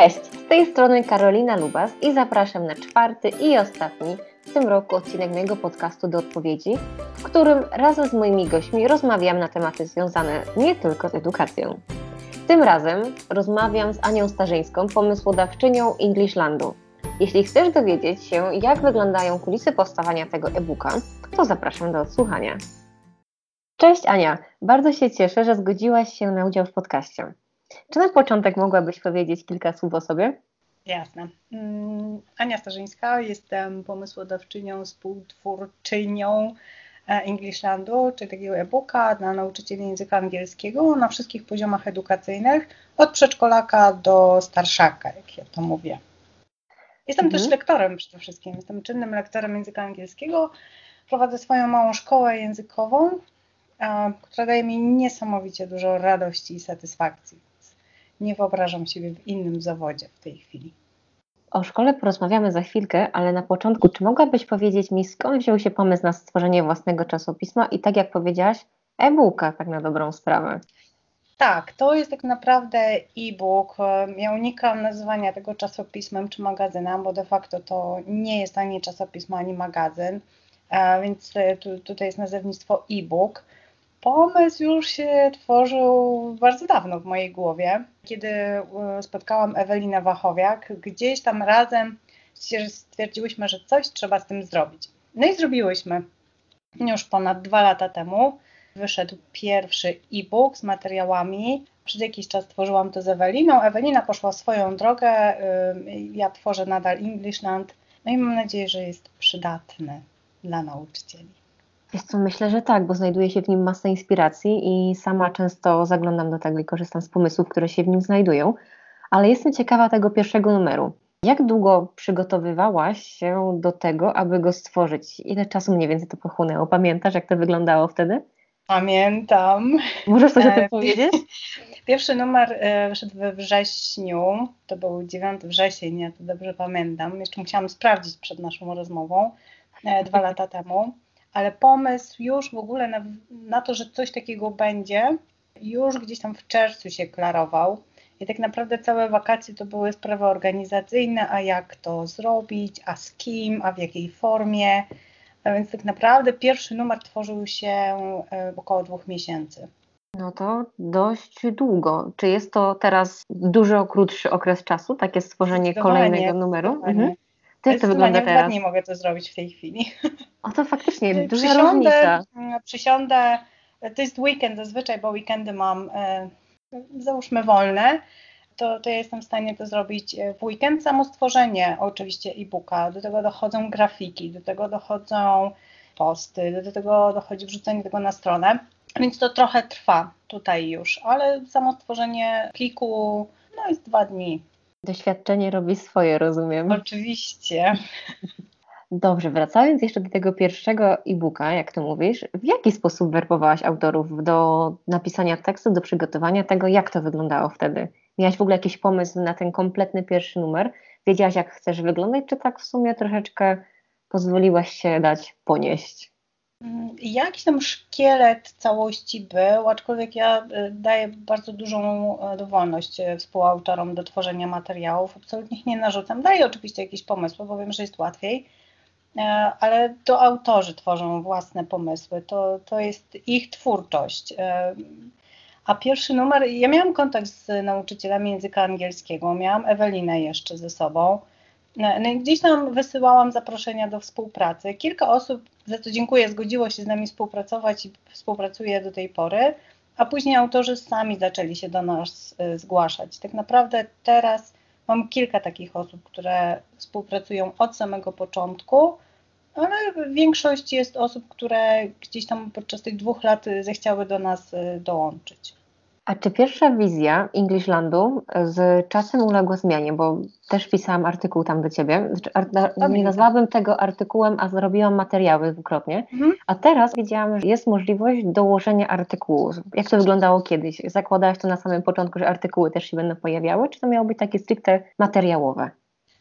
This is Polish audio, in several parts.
Cześć, z tej strony Karolina Lubas i zapraszam na czwarty i ostatni w tym roku odcinek mojego podcastu do odpowiedzi, w którym razem z moimi gośćmi rozmawiam na tematy związane nie tylko z edukacją. Tym razem rozmawiam z Anią Starzyńską, pomysłodawczynią Englishlandu. Jeśli chcesz dowiedzieć się, jak wyglądają kulisy powstawania tego e-booka, to zapraszam do odsłuchania. Cześć Ania, bardzo się cieszę, że zgodziłaś się na udział w podcaście. Czy na początek mogłabyś powiedzieć kilka słów o sobie? Jasne. Mm, Ania Starzyńska, jestem pomysłodawczynią, współtwórczynią e, Englishlandu, czyli takiego e-booka dla nauczycieli języka angielskiego na wszystkich poziomach edukacyjnych, od przedszkolaka do starszaka, jak ja to mówię. Jestem mhm. też lektorem przede wszystkim, jestem czynnym lektorem języka angielskiego. Prowadzę swoją małą szkołę językową, która daje mi niesamowicie dużo radości i satysfakcji nie wyobrażam siebie w innym zawodzie w tej chwili. O szkole porozmawiamy za chwilkę, ale na początku, czy mogłabyś powiedzieć mi, skąd wziął się pomysł na stworzenie własnego czasopisma i tak jak powiedziałaś, e-booka, tak na dobrą sprawę? Tak, to jest tak naprawdę e-book. Ja unikam nazywania tego czasopismem czy magazynem, bo de facto to nie jest ani czasopismo, ani magazyn, więc tutaj jest nazewnictwo e-book pomysł już się tworzył bardzo dawno w mojej głowie, kiedy e, spotkałam Ewelinę Wachowiak. Gdzieś tam razem stwierdziłyśmy, że coś trzeba z tym zrobić. No i zrobiłyśmy. Już ponad dwa lata temu wyszedł pierwszy e-book z materiałami. Przez jakiś czas tworzyłam to z Eweliną. Ewelina poszła swoją drogę. Ja tworzę nadal Englishland. No i mam nadzieję, że jest przydatny dla nauczycieli. Wiesz co, myślę, że tak, bo znajduje się w nim masa inspiracji i sama często zaglądam do tego i korzystam z pomysłów, które się w nim znajdują, ale jestem ciekawa tego pierwszego numeru. Jak długo przygotowywałaś się do tego, aby go stworzyć? Ile czasu mniej więcej to pochłonęło? Pamiętasz, jak to wyglądało wtedy? Pamiętam. Możesz coś o tym e, powiedzieć? Pierwszy numer e, wyszedł we wrześniu, to był 9 wrzesień, ja to dobrze pamiętam. Jeszcze musiałam sprawdzić przed naszą rozmową e, dwa lata temu ale pomysł już w ogóle na, na to, że coś takiego będzie, już gdzieś tam w czerwcu się klarował. I tak naprawdę całe wakacje to były sprawy organizacyjne, a jak to zrobić, a z kim, a w jakiej formie. A więc tak naprawdę pierwszy numer tworzył się e, około dwóch miesięcy. No to dość długo. Czy jest to teraz dużo krótszy okres czasu, takie stworzenie kolejnego numeru? Mhm. Jak to wygląda teraz? Nie mogę to zrobić w tej chwili. O to faktycznie duża przysiądę, różnica. Mm, przysiądę, to jest weekend zazwyczaj, bo weekendy mam e, załóżmy wolne, to, to ja jestem w stanie to zrobić e, w weekend. Samo stworzenie oczywiście e-booka, do tego dochodzą grafiki, do tego dochodzą posty, do tego dochodzi wrzucenie tego na stronę, więc to trochę trwa tutaj już, ale samo stworzenie pliku no jest dwa dni. Doświadczenie robi swoje, rozumiem. Oczywiście. Dobrze, wracając jeszcze do tego pierwszego e-booka, jak to mówisz, w jaki sposób werbowałaś autorów do napisania tekstu, do przygotowania tego, jak to wyglądało wtedy? Miałaś w ogóle jakiś pomysł na ten kompletny pierwszy numer? Wiedziałaś, jak chcesz wyglądać, czy tak w sumie troszeczkę pozwoliłaś się dać ponieść? Jakiś tam szkielet całości był, aczkolwiek ja y, daję bardzo dużą y, dowolność y, współautorom do tworzenia materiałów. Absolutnie ich nie narzucam. Daję oczywiście jakieś pomysły, bo wiem, że jest łatwiej, ale to autorzy tworzą własne pomysły. To, to jest ich twórczość. A pierwszy numer, ja miałam kontakt z nauczycielami języka angielskiego, miałam Ewelinę jeszcze ze sobą. No gdzieś tam wysyłałam zaproszenia do współpracy. Kilka osób, za co dziękuję, zgodziło się z nami współpracować i współpracuje do tej pory, a później autorzy sami zaczęli się do nas y, zgłaszać. Tak naprawdę teraz mam kilka takich osób, które współpracują od samego początku, ale większość jest osób, które gdzieś tam podczas tych dwóch lat zechciały do nas y, dołączyć. A czy pierwsza wizja Englishlandu z czasem uległa zmianie? Bo też pisałam artykuł tam do ciebie. Znaczy, nie nazwałabym tego artykułem, a zrobiłam materiały dwukrotnie. Mhm. A teraz widziałam, że jest możliwość dołożenia artykułu. Jak to wyglądało kiedyś? Zakładałaś to na samym początku, że artykuły też się będą pojawiały, czy to miało być takie stricte materiałowe?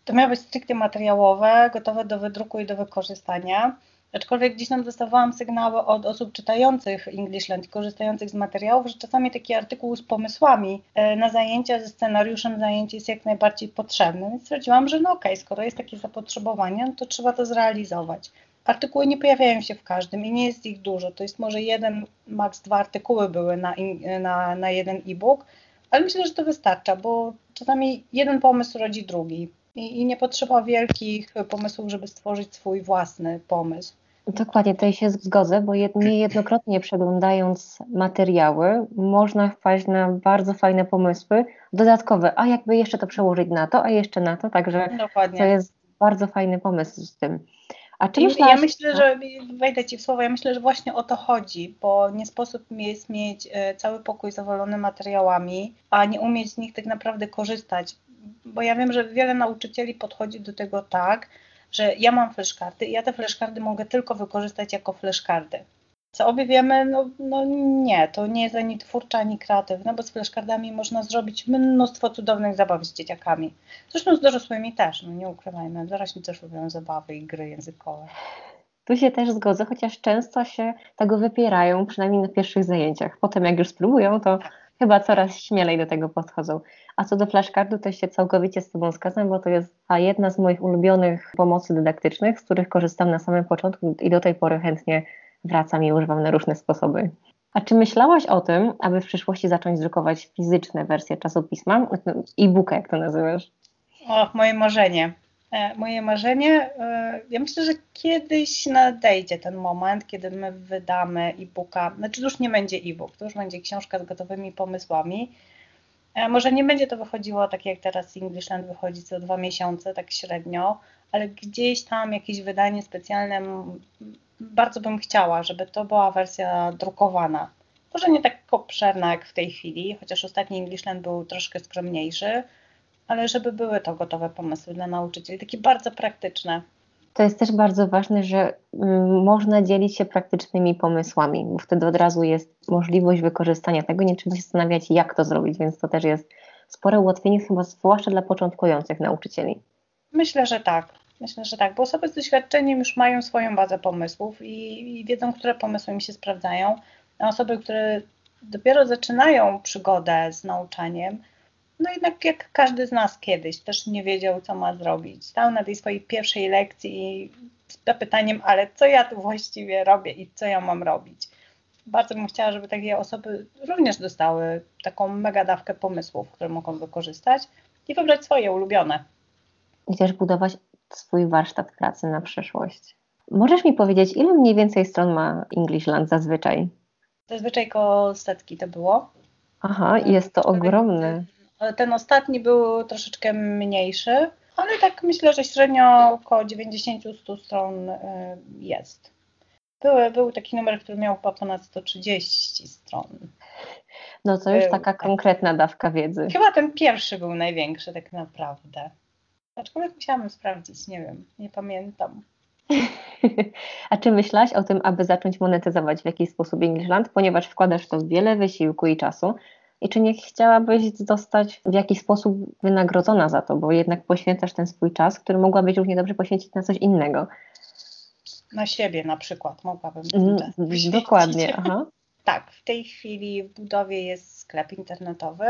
To miało być stricte materiałowe, gotowe do wydruku i do wykorzystania. Aczkolwiek gdzieś tam dostawałam sygnały od osób czytających Englishland korzystających z materiałów, że czasami taki artykuł z pomysłami e, na zajęcia ze scenariuszem zajęć jest jak najbardziej potrzebny. Więc stwierdziłam, że no okej, okay, skoro jest takie zapotrzebowanie, no to trzeba to zrealizować. Artykuły nie pojawiają się w każdym i nie jest ich dużo. To jest może jeden, maks dwa artykuły były na, na, na jeden e-book, ale myślę, że to wystarcza, bo czasami jeden pomysł rodzi drugi. I, I, nie potrzeba wielkich pomysłów, żeby stworzyć swój własny pomysł. Dokładnie, tutaj się zgodzę, bo niejednokrotnie przeglądając materiały można wpaść na bardzo fajne pomysły dodatkowe, a jakby jeszcze to przełożyć na to, a jeszcze na to, także Dokładnie. to jest bardzo fajny pomysł z tym. A czy myślasz... Ja myślę, że wejdę Ci w słowo, ja myślę, że właśnie o to chodzi, bo nie sposób jest mieć e, cały pokój zawalony materiałami, a nie umieć z nich tak naprawdę korzystać, bo ja wiem, że wiele nauczycieli podchodzi do tego tak, że ja mam flashkardy i ja te flashkardy mogę tylko wykorzystać jako flashkardy. Co obie wiemy, no, no nie, to nie jest ani twórcze, ani kreatywne, bo z flashkardami można zrobić mnóstwo cudownych zabaw z dzieciakami. Zresztą z dorosłymi też, no nie ukrywajmy, dorośli też lubią zabawy i gry językowe. Tu się też zgodzę, chociaż często się tego wypierają, przynajmniej na pierwszych zajęciach. Potem jak już spróbują, to. Chyba coraz śmielej do tego podchodzą. A co do flashcardu, to się całkowicie z Tobą zgadzam, bo to jest ta jedna z moich ulubionych pomocy dydaktycznych, z których korzystam na samym początku i do tej pory chętnie wracam i używam na różne sposoby. A czy myślałaś o tym, aby w przyszłości zacząć drukować fizyczne wersje czasopisma, e-booka, jak to nazywasz? O, moje marzenie. E, moje marzenie, e, ja myślę, że kiedyś nadejdzie ten moment, kiedy my wydamy e-booka, znaczy już nie będzie e-book, to już będzie książka z gotowymi pomysłami. E, może nie będzie to wychodziło tak jak teraz Englishland wychodzi co dwa miesiące, tak średnio, ale gdzieś tam jakieś wydanie specjalne bardzo bym chciała, żeby to była wersja drukowana. Może nie tak obszerna jak w tej chwili, chociaż ostatni Englishland był troszkę skromniejszy, ale żeby były to gotowe pomysły dla nauczycieli, takie bardzo praktyczne. To jest też bardzo ważne, że mm, można dzielić się praktycznymi pomysłami, bo wtedy od razu jest możliwość wykorzystania tego, nie trzeba się zastanawiać, jak to zrobić, więc to też jest spore ułatwienie, chyba zwłaszcza dla początkujących nauczycieli. Myślę, że tak. Myślę, że tak, bo osoby z doświadczeniem już mają swoją bazę pomysłów i, i wiedzą, które pomysły im się sprawdzają. A osoby, które dopiero zaczynają przygodę z nauczaniem, no jednak jak każdy z nas kiedyś też nie wiedział, co ma zrobić. Stał na tej swojej pierwszej lekcji z pytaniem, ale co ja tu właściwie robię i co ja mam robić. Bardzo bym chciała, żeby takie osoby również dostały taką mega dawkę pomysłów, które mogą wykorzystać i wybrać swoje ulubione. I też budować swój warsztat pracy na przyszłość. Możesz mi powiedzieć, ile mniej więcej stron ma Englishland zazwyczaj? Zazwyczaj koło setki to było. Aha, jest to ogromny. Ten ostatni był troszeczkę mniejszy, ale tak myślę, że średnio około 90-100 stron y, jest. Był, był taki numer, który miał chyba ponad 130 stron. No to już był, taka tak. konkretna dawka wiedzy. Chyba ten pierwszy był największy tak naprawdę. Aczkolwiek musiałam sprawdzić, nie wiem, nie pamiętam. A czy myślałaś o tym, aby zacząć monetyzować w jakiś sposób Englishland, ponieważ wkładasz to wiele wysiłku i czasu? I czy nie chciałabyś zostać w jakiś sposób wynagrodzona za to, bo jednak poświęcasz ten swój czas, który mogłabyś równie dobrze poświęcić na coś innego? Na siebie na przykład mogłabym poświęcić. Dokładnie, aha. tak, w tej chwili w budowie jest sklep internetowy,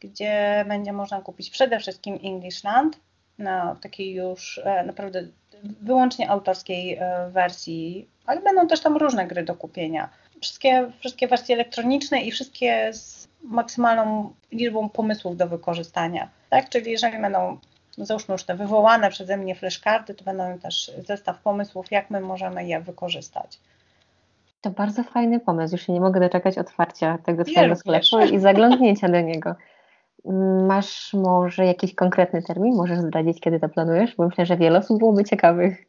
gdzie będzie można kupić przede wszystkim Englishland, na takiej już e, naprawdę wyłącznie autorskiej e, wersji, ale będą też tam różne gry do kupienia. Wszystkie, wszystkie wersje elektroniczne i wszystkie z maksymalną liczbą pomysłów do wykorzystania. Tak? Czyli jeżeli będą, załóżmy już te wywołane przeze mnie flashcardy, to będą też zestaw pomysłów, jak my możemy je wykorzystać. To bardzo fajny pomysł. Już się nie mogę doczekać otwarcia tego Twojego sklepu i zaglądnięcia do niego. Masz może jakiś konkretny termin? Możesz zdradzić, kiedy to planujesz? Bo myślę, że wiele osób byłoby ciekawych.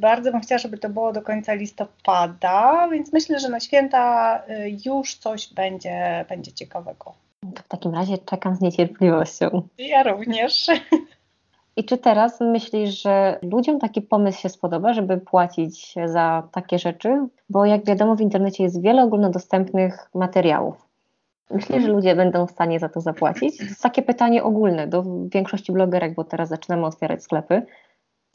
Bardzo bym chciała, żeby to było do końca listopada, więc myślę, że na święta y, już coś będzie, będzie ciekawego. To w takim razie czekam z niecierpliwością. Ja również. I czy teraz myślisz, że ludziom taki pomysł się spodoba, żeby płacić za takie rzeczy? Bo jak wiadomo, w internecie jest wiele ogólnodostępnych materiałów. Myślę, że ludzie będą w stanie za to zapłacić? To jest takie pytanie ogólne do większości blogerek, bo teraz zaczynamy otwierać sklepy.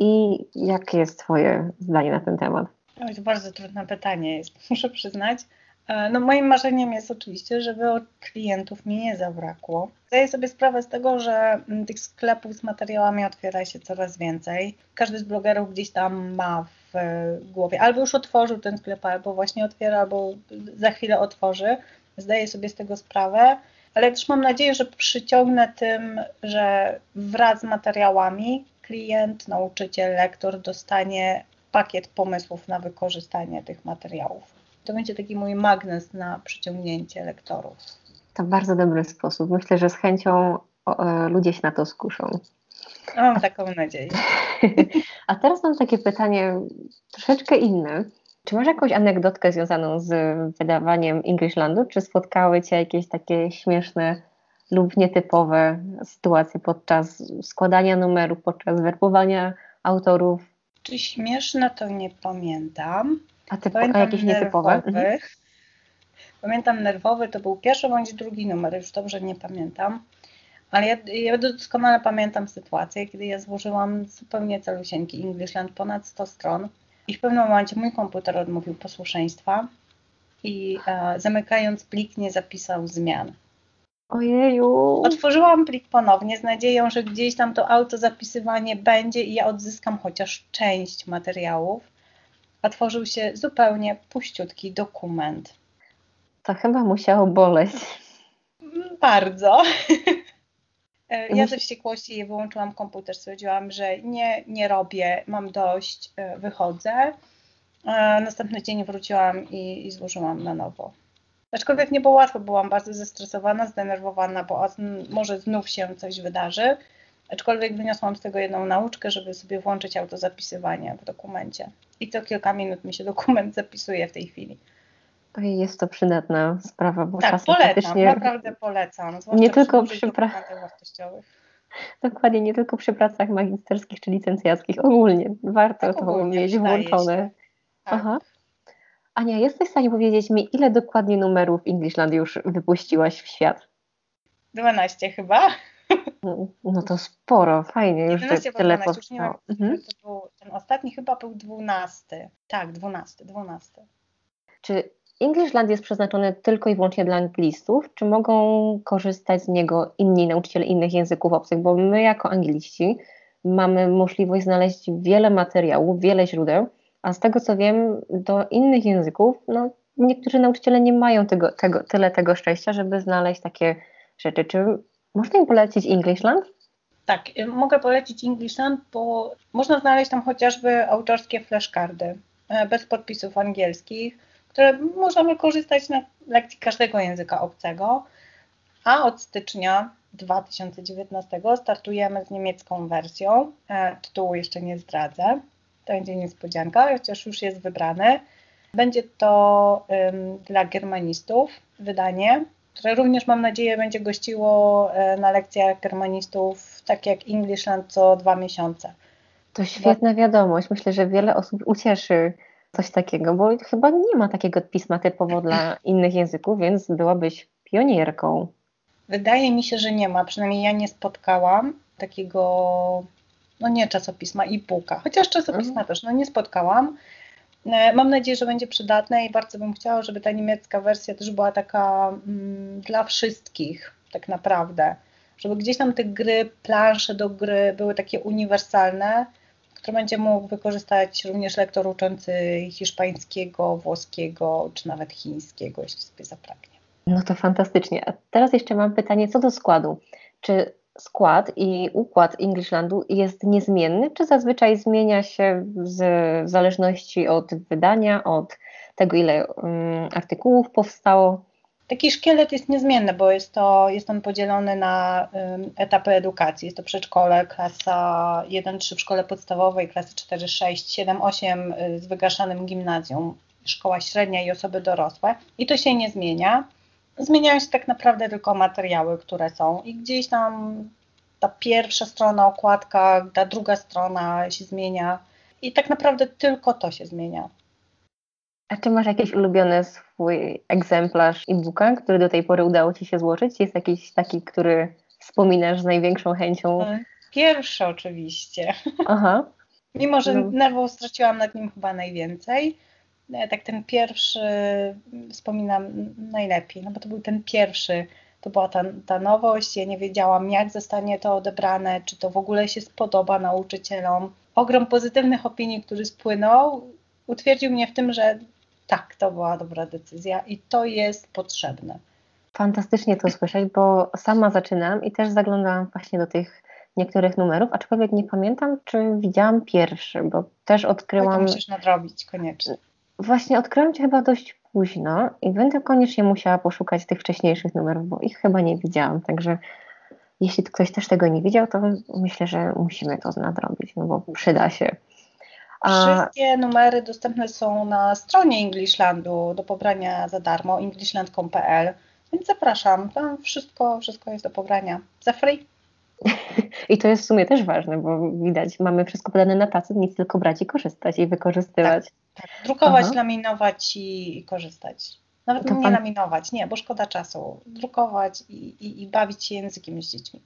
I jakie jest Twoje zdanie na ten temat? To jest bardzo trudne pytanie, jest, muszę przyznać. E, no moim marzeniem jest oczywiście, żeby od klientów mi nie zabrakło. Zdaję sobie sprawę z tego, że mm, tych sklepów z materiałami otwiera się coraz więcej. Każdy z blogerów gdzieś tam ma w głowie, albo już otworzył ten sklep, albo właśnie otwiera, albo za chwilę otworzy. Zdaję sobie z tego sprawę, ale też mam nadzieję, że przyciągnę tym, że wraz z materiałami klient, nauczyciel, lektor dostanie pakiet pomysłów na wykorzystanie tych materiałów. To będzie taki mój magnes na przyciągnięcie lektorów. To bardzo dobry sposób. Myślę, że z chęcią e, ludzie się na to skuszą. Mam taką nadzieję. A teraz mam takie pytanie troszeczkę inne. Czy masz jakąś anegdotkę związaną z wydawaniem Englishlandu? Czy spotkały Cię jakieś takie śmieszne lub nietypowe sytuacje podczas składania numerów, podczas werbowania autorów? Czy śmieszne, to nie pamiętam. A, typo, a jakieś nietypowe? Mhm. Pamiętam nerwowy, to był pierwszy bądź drugi numer, już dobrze nie pamiętam. Ale ja, ja doskonale pamiętam sytuację, kiedy ja złożyłam zupełnie calusieńki Englishland, ponad 100 stron i w pewnym momencie mój komputer odmówił posłuszeństwa i e, zamykając plik nie zapisał zmian. Ojeju. Otworzyłam plik ponownie z nadzieją, że gdzieś tam to autozapisywanie będzie i ja odzyskam chociaż część materiałów. Otworzył się zupełnie puściutki dokument. To chyba musiało boleć. Bardzo. E, ja ze wściekłości je wyłączyłam komputer, stwierdziłam, że nie, nie robię, mam dość, e, wychodzę. E, następny dzień wróciłam i, i złożyłam na nowo. Aczkolwiek nie było łatwo, byłam bardzo zestresowana, zdenerwowana, bo może znów się coś wydarzy. Aczkolwiek wyniosłam z tego jedną nauczkę, żeby sobie włączyć autozapisywanie w dokumencie. I co kilka minut mi się dokument zapisuje w tej chwili. Jest to przydatna sprawa, bo tak, czasem polecam, faktycznie... naprawdę polecam. Nie tylko przy pracach Dokładnie, nie tylko przy pracach magisterskich czy licencjackich, ogólnie warto tak, to ogólnie mieć włączone. Tak. Aha. Ania, jesteś w stanie powiedzieć mi, ile dokładnie numerów Englishland już wypuściłaś w świat? 12 chyba. No to sporo, fajnie, już 11 tyle 12, już nie mhm. to był, ten ostatni chyba był 12. Tak, 12, 12. Czy Englishland jest przeznaczony tylko i wyłącznie dla anglistów, czy mogą korzystać z niego inni nauczyciele innych języków obcych? Bo my jako angliści mamy możliwość znaleźć wiele materiałów, wiele źródeł, a z tego co wiem, do innych języków, no, niektórzy nauczyciele nie mają tego, tego, tyle tego szczęścia, żeby znaleźć takie rzeczy. Czy można im polecić Englishland? Tak, y, mogę polecić Englishland, bo można znaleźć tam chociażby autorskie flashcardy e, bez podpisów angielskich, które można wykorzystać na lekcji każdego języka obcego. A od stycznia 2019 startujemy z niemiecką wersją. E, tytułu jeszcze nie zdradzę. To będzie niespodzianka, chociaż już jest wybrany. Będzie to um, dla germanistów wydanie, które również mam nadzieję będzie gościło e, na lekcjach germanistów, tak jak Englishland co dwa miesiące. To świetna wiadomość. Myślę, że wiele osób ucieszy coś takiego, bo chyba nie ma takiego pisma typowo dla innych języków, więc byłabyś pionierką. Wydaje mi się, że nie ma, przynajmniej ja nie spotkałam takiego, no nie czasopisma, e-booka, chociaż czasopisma mhm. też, no nie spotkałam. E, mam nadzieję, że będzie przydatne i bardzo bym chciała, żeby ta niemiecka wersja też była taka mm, dla wszystkich, tak naprawdę. Żeby gdzieś tam te gry, plansze do gry były takie uniwersalne, które będzie mógł wykorzystać również lektor uczący hiszpańskiego, włoskiego czy nawet chińskiego, jeśli sobie zapragnie. No to fantastycznie. A teraz jeszcze mam pytanie co do składu. Czy skład i układ Englishlandu jest niezmienny, czy zazwyczaj zmienia się z, w zależności od wydania, od tego, ile um, artykułów powstało? Taki szkielet jest niezmienny, bo jest, to, jest on podzielony na um, etapy edukacji. Jest to przedszkole, klasa 1-3 w szkole podstawowej, klasy 4-6, 7-8 z wygaszanym gimnazjum, szkoła średnia i osoby dorosłe. I to się nie zmienia. Zmieniają się tak naprawdę tylko materiały, które są i gdzieś tam ta pierwsza strona, okładka, ta druga strona się zmienia i tak naprawdę tylko to się zmienia. A czy masz jakiś ulubiony swój egzemplarz e-booka, który do tej pory udało Ci się złożyć? Jest jakiś taki, który wspominasz z największą chęcią? Pierwszy oczywiście. Aha. Mimo, że No. nerwów straciłam nad nim chyba najwięcej. E, Tak ten pierwszy wspominam najlepiej, no bo to był ten pierwszy, to była ta, ta nowość, ja nie wiedziałam jak zostanie to odebrane, czy to w ogóle się spodoba nauczycielom. Ogrom pozytywnych opinii, który spłynął, utwierdził mnie w tym, że tak, to była dobra decyzja i to jest potrzebne. Fantastycznie to słyszeć, bo sama zaczynam i też zaglądałam właśnie do tych niektórych numerów, aczkolwiek nie pamiętam, czy widziałam pierwszy, bo też To odkryłam, musisz nadrobić koniecznie. Właśnie odkryłam Cię chyba dość późno i będę koniecznie musiała poszukać tych wcześniejszych numerów, bo ich chyba nie widziałam, także jeśli ktoś też tego nie widział, to myślę, że musimy to nadrobić, no bo przyda się. A, Wszystkie numery dostępne są na stronie Englishlandu do pobrania za darmo, englishland.pl, więc zapraszam, tam wszystko, wszystko jest do pobrania za free. I to jest w sumie też ważne, bo widać, mamy wszystko podane na tacy, nic tylko brać i korzystać i wykorzystywać. Tak, drukować, Aha. laminować i, i korzystać. Nawet To nie pan- laminować, nie, bo szkoda czasu. Drukować i, i, i bawić się językiem z dziećmi.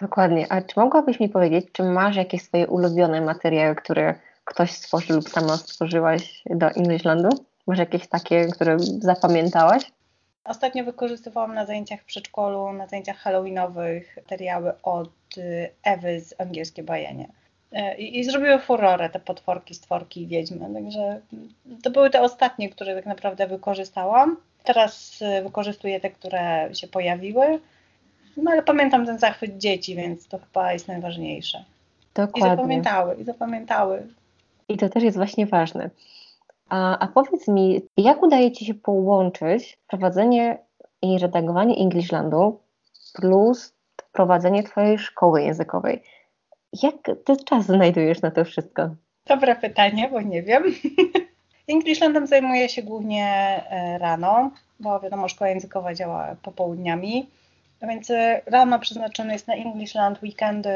Dokładnie. A czy mogłabyś mi powiedzieć, czy masz jakieś swoje ulubione materiały, które ktoś stworzył lub sama stworzyłaś do Englishlandu? Masz jakieś takie, które zapamiętałaś? Ostatnio wykorzystywałam na zajęciach w przedszkolu, na zajęciach halloweenowych materiały od y, Ewy z Angielskie Bajenie. Y, I, I zrobiły furorę te potworki, stworki i wiedźmy. Także to były te ostatnie, które tak naprawdę wykorzystałam. Teraz y, wykorzystuję te, które się pojawiły. No ale pamiętam ten zachwyt dzieci, więc to chyba jest najważniejsze. I Dokładnie. zapamiętały, i zapamiętały. I to też jest właśnie ważne. A, a powiedz mi, jak udaje Ci się połączyć prowadzenie i redagowanie Englishlandu plus prowadzenie Twojej szkoły językowej? Jak Ty czas znajdujesz na to wszystko? Dobre pytanie, bo nie wiem. Englishlandem zajmuję się głównie e, rano, bo wiadomo, szkoła językowa działa popołudniami. Więc e, rano przeznaczone jest na Englishland, weekendy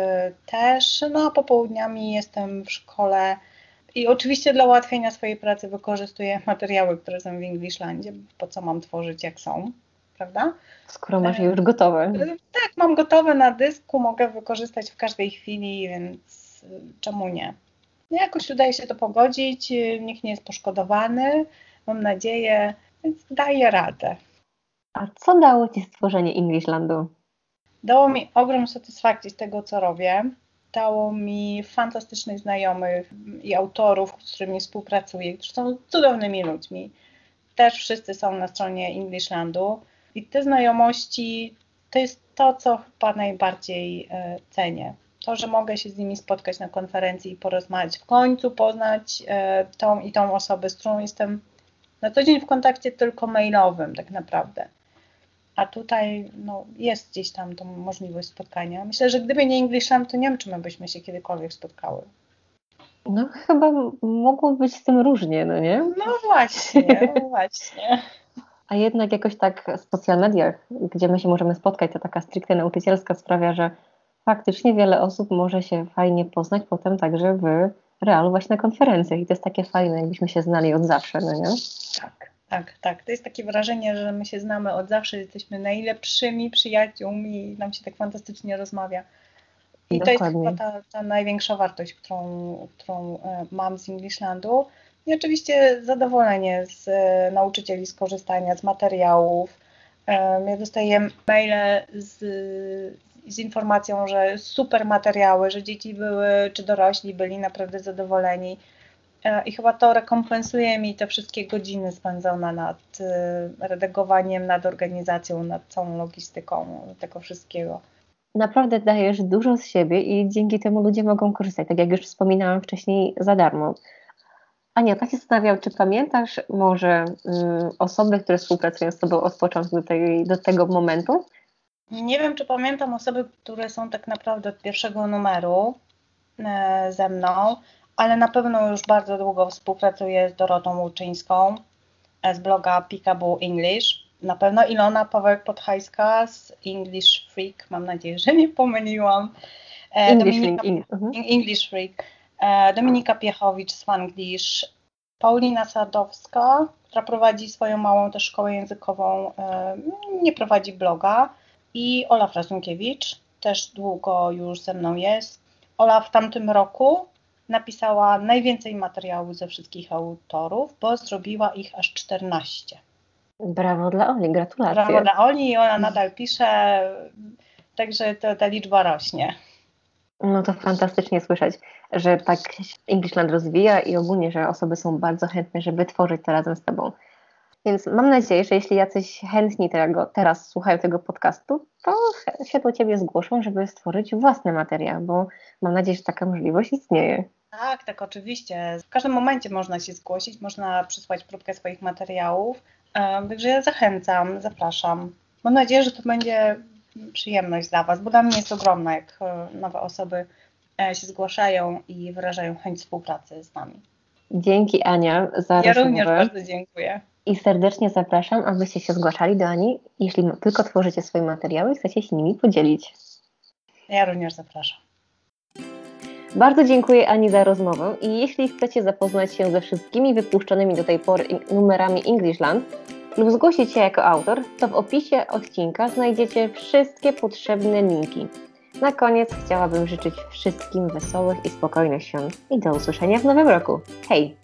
też, no a popołudniami jestem w szkole. I oczywiście dla ułatwienia swojej pracy wykorzystuję materiały, które są w Englishlandzie, po co mam tworzyć jak są, prawda? Skoro masz je już gotowe. Tak, mam gotowe na dysku, mogę wykorzystać w każdej chwili, więc y, czemu nie? No Jakoś udaje się to pogodzić, y, nikt nie jest poszkodowany, mam nadzieję, więc daję radę. A co dało Ci stworzenie Englishlandu? Dało mi ogrom satysfakcji z tego, co robię. Dało mi fantastycznych znajomych i autorów, z którymi współpracuję, którzy są cudownymi ludźmi. Też wszyscy są na stronie Englishlandu. I te znajomości to jest to, co chyba najbardziej e, cenię. To, że mogę się z nimi spotkać na konferencji i porozmawiać, w końcu poznać e, tą i tą osobę, z którą jestem na co dzień w kontakcie tylko mailowym, tak naprawdę. A tutaj no, jest gdzieś tam tą możliwość spotkania. Myślę, że gdyby nie Englishland, to nie wiem, czy my byśmy się kiedykolwiek spotkały. No chyba mogło być z tym różnie, no nie? No właśnie, właśnie. A jednak jakoś tak w social mediach, gdzie my się możemy spotkać, to taka stricte nauczycielska sprawia, że faktycznie wiele osób może się fajnie poznać potem także w realu właśnie na konferencjach i to jest takie fajne, jakbyśmy się znali od zawsze, no nie? Tak, tak, tak. To jest takie wrażenie, że my się znamy od zawsze, jesteśmy najlepszymi przyjaciółmi i nam się tak fantastycznie rozmawia. I to jest Dokładnie. chyba ta, ta największa wartość, którą, którą e, mam z Englishlandu. I oczywiście zadowolenie z e, nauczycieli z korzystania z materiałów. E, Ja dostaję maile z, z informacją, że super materiały, że dzieci były, czy dorośli byli naprawdę zadowoleni. E, I chyba to rekompensuje mi te wszystkie godziny spędzone nad e, redagowaniem, nad organizacją, nad całą logistyką tego wszystkiego. Naprawdę dajesz dużo z siebie i dzięki temu ludzie mogą korzystać, tak jak już wspominałam wcześniej, za darmo. Ania, tak się zastanawiam, czy pamiętasz może mm, osoby, które współpracują z Tobą od początku do, tej, do tego momentu? Nie wiem, czy pamiętam osoby, które są tak naprawdę od pierwszego numeru e, ze mną, ale na pewno już bardzo długo współpracuję z Dorotą Łuczyńską e, z bloga Peekaboo English. Na pewno Ilona Pawełek-Podhajska z English Freak, mam nadzieję, że nie pomyliłam. E, English Dominika, mhm. English Freak. E, Dominika Piechowicz z Fanglish. Paulina Sadowska, która prowadzi swoją małą też szkołę językową, e, nie prowadzi bloga. I Olaf Razunkiewicz, też długo już ze mną jest. Ola w tamtym roku napisała najwięcej materiałów ze wszystkich autorów, bo zrobiła ich aż 14. Brawo dla Oli, gratulacje. Brawo dla Oli i ona nadal pisze, także to, ta liczba rośnie. No to fantastycznie słyszeć, że tak Englishland rozwija i ogólnie, że osoby są bardzo chętne, żeby tworzyć to razem z Tobą. Więc mam nadzieję, że jeśli jacyś chętni tego, teraz słuchają tego podcastu, to się do Ciebie zgłoszą, żeby stworzyć własny materiał, bo mam nadzieję, że taka możliwość istnieje. Tak, tak, oczywiście. W każdym momencie można się zgłosić, można przysłać próbkę swoich materiałów. Także ja zachęcam, zapraszam. Mam nadzieję, że to będzie przyjemność dla Was, bo dla mnie jest ogromna, jak e, nowe osoby e, się zgłaszają i wyrażają chęć współpracy z nami. Dzięki Ania za Ja rozmowę. również bardzo dziękuję. I serdecznie zapraszam, abyście się zgłaszali do Ani, jeśli tylko tworzycie swoje materiały i chcecie się nimi podzielić. Ja również zapraszam. Bardzo dziękuję Ani za rozmowę i jeśli chcecie zapoznać się ze wszystkimi wypuszczonymi do tej pory numerami Englishland lub zgłosić się jako autor, to w opisie odcinka znajdziecie wszystkie potrzebne linki. Na koniec chciałabym życzyć wszystkim wesołych i spokojnych świąt i do usłyszenia w nowym roku. Hej!